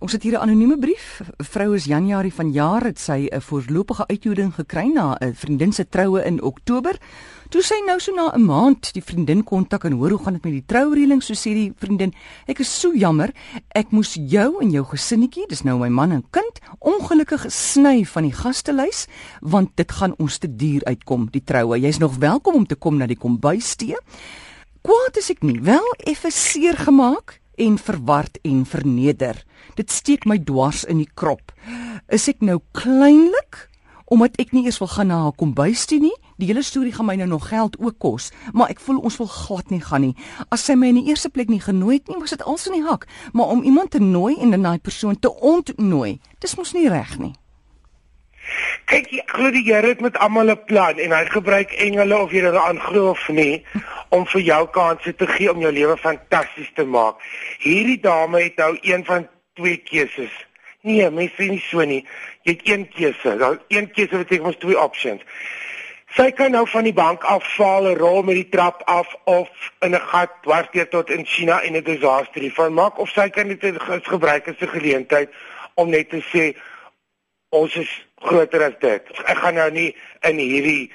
Ons het hier 'n anonieme brief. Vrou is Januarie van jaar het sy 'n voorlopige uitjoeding gekry na 'n vriendin se troue in Oktober. Toe sy nou so na 'n maand die vriendin kontak en hoor hoe gaan dit met die troureëling, so sê die vriendin: "Ek is so jammer. Ek moes jou en jou gesinnetjie, dis nou my man en kind, ongelukkig sny van die gastelys, want dit gaan ons te duur uitkom, die troue. Jy's nog welkom om te kom na die kombuistee." Kwaad is ek nie, wel effe seer gemaak en verward en verneder. Dit steek my dwars in die krop. Is ek nou kleinlik omdat ek nie eers wil gaan na haar kombuis toe nie? Die hele storie gaan my nou nog geld ook kos, maar ek voel ons wil glad nie gaan nie. As sy my in die eerste plek nie genooi het nie, was dit als in die hak, maar om iemand te nooi en dan daai persoon te ontnooi, dis mos nie reg nie. Kyk, ek glo die Here het met almal 'n plan en hy gebruik engele of jy dit aan glo of nie om vir jou kansse te gee om jou lewe fantasties te maak. Hierdie dame het nou een van twee keuses. Nee, mens sê nie so nie. Jy het een keuse. Daar een keuse beteken ons twee options. Sy kan nou van die bank afval, rol met die trap af of in 'n gat dwarsteer tot in China en 'n disaster hiervan maak of sy kan dit gebruik as 'n geleentheid om net te sê ons is groter as dit. Ek gaan nou nie in hierdie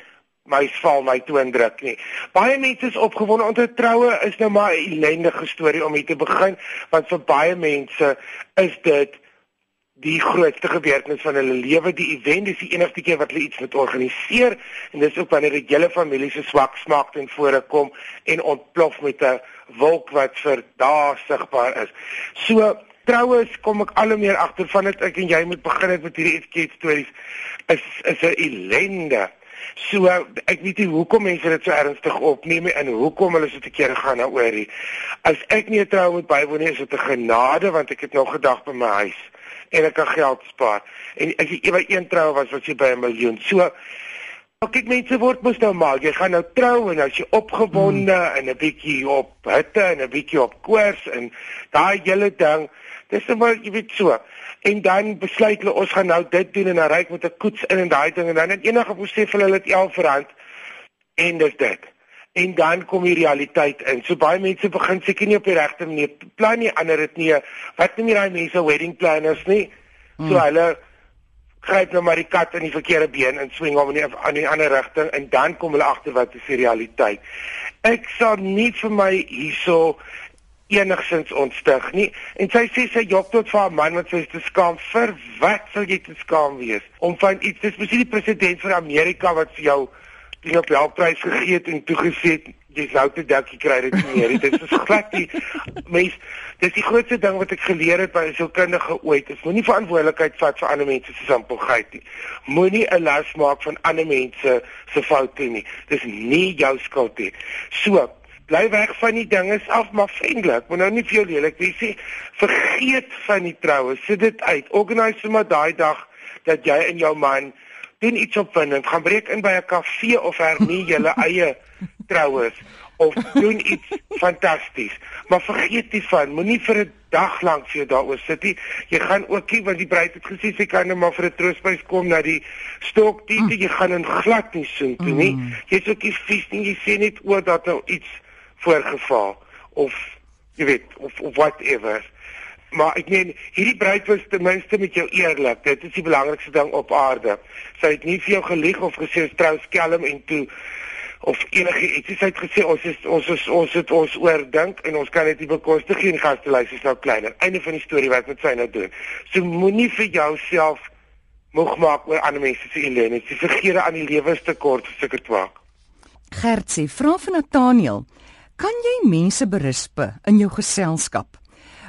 my val my toon druk nie. Baie mense is opgewonde om te troue is nou maar 'n ellendige storie om hier te begin want vir baie mense is dit die grootste gebeurtenis van hulle lewe, die event is die enigste keer wat hulle iets moet organiseer en dis ook wanneer die hele familie se swak smaak ten vore kom en ontplof met 'n wolk wat vir dae sigbaar is. So troues kom ek al hoe meer agter van dit ek en jy moet begin het met hierdie etiket stories is is 'n ellende. So ek weet nie hoekom mense dit so ernstig opneem en hoekom hulle so te kere gaan daaroor nie. As ek nie 'n trou moet bywoon nie, is dit 'n genade want ek het nog gedag by my huis en ek kan geld spaar. En as jy ewe een trou was, was jy by 'n miljoen. So Nou kyk mense word mos nou maar, jy gaan nou trou en as jy opgewonde hmm. en 'n bietjie op hitte en 'n bietjie op koors en daai hele ding, dis net maar jy weet so. En dan besluit hulle ons gaan nou dit doen en dan ry ek met 'n koets in en daai ding en dan het enige besef hulle het 11 rand en dis dit. En dan kom die realiteit in. So baie mense begin seker nie op die regte manier plan nie, ander dit nie. Wat noem jy daai mense wedding planners nie? So hmm. hulle gryp nou maar die kat in die verkeerde been en swing hom in die, in die ander rigting en dan kom hulle agter wat is die realiteit. Ek sal nie vir my hierso enigsins ontstig nie. En sy sê sy jok tot vir haar man wat sy is te skaam. Vir wat sal jy te skaam wees? Om van iets dis presies die president van Amerika wat vir jou die Nobelprys gegee het en toegesê het jy sou te dakkie kry dit nie dit is glad die mens dis die grootste ding wat ek geleer het by so kundige ooit is moenie verantwoordelikheid vat vir ander mense se simpelheid nie. Moenie 'n las maak van ander mense se foute nie. Dis nie jou skuld nie. So bly weg van die dinge af maar vriendelik moet nou nie vir jou lelik wees nie vergeet van die troue sit dit uit organiseer maar daai dag dat jy en jou man doen iets opwindend gaan breek in by 'n kafee of hernie julle eie troues of doen iets fantasties. Maar vergeet nie van, moenie vir 'n dag lank vir jou daaroor sit nie. Jy gaan ook nie want die bruid het gesê sy kan net maar vir 'n troostprys kom na die stoktie, mm. jy gaan in glad nie soen toe nie. Mm. Jy's ook nie vies nie, jy sê net oor dat nou iets voorgeval of jy weet of, of whatever. Maar ek meen hierdie bruid was ten minste met jou eerlik. Dit is die belangrikste ding op aarde. Sy het nie vir jou gelieg of gesê trou skelm en toe of enige iets het gesê ons is ons is ons het ons oordink en ons kan dit nie bekostig nie gastelys is nou kleiner einde van die storie wat met sy nou doen so moenie vir jouself moeg maak oor ander mense se ellende jy vergeet aan die lewe te kort vir sulke twak Gert sê vra vir Nathaniel kan jy mense berispe in jou geselskap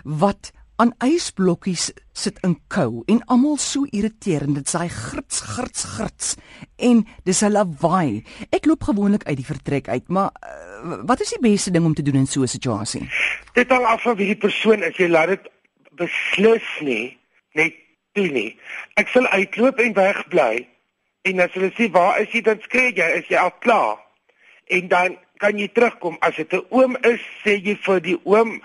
wat aan ysblokkies sit in kou en almal so irriterend dit sê grits grits grits en dis 'n lawaai ek loop gewoonlik uit die vertrek uit maar uh, wat is die beste ding om te doen in so 'n situasie? Dit hang af van wie die persoon is. Jy laat dit beslis nie net doen nie. Ek sal uitloop en wegbly. En as hulle sê waar is jy? dan skree jy is jy al klaar? En dan kan jy terugkom as dit 'n oom is sê jy vir die oom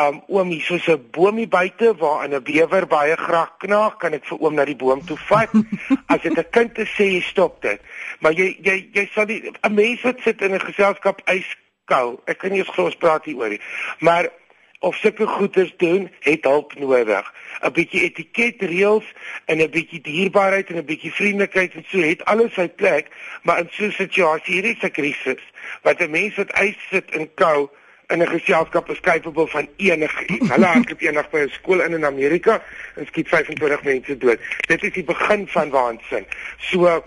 um oom hier soos 'n boomie buite waar 'n bewer baie graag knaag, kan ek vir oom na die boom toe vat. As dit 'n kind te sê jy stop dit. Maar jy jy jy sal die 'n mens wat sit in 'n geselskap yskou. Ek kan nie eens glo ons praat hier oor nie. Maar of sulke goeders doen, het hulp nodig. 'n Bietjie etiketreëls en 'n bietjie dierbaarheid en 'n bietjie vriendelikheid en so het alles sy plek, maar in so 'n situasie hier is 'n krisis wat 'n mens wat ys sit en kou in 'n geselskap is capable van enigiets. Hulle hardloop eendag by 'n skool in in Amerika en skiet 25 mense dood. Dit is die begin van waansin. So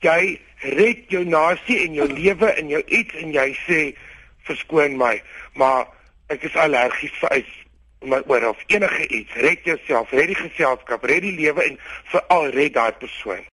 jy red jou nasie en jou lewe en jou iets en jy sê verskoon my, maar ek is allergies vir ys maar oor of enige iets. Red jouself red die geselskap red die lewe en veral red daai persoon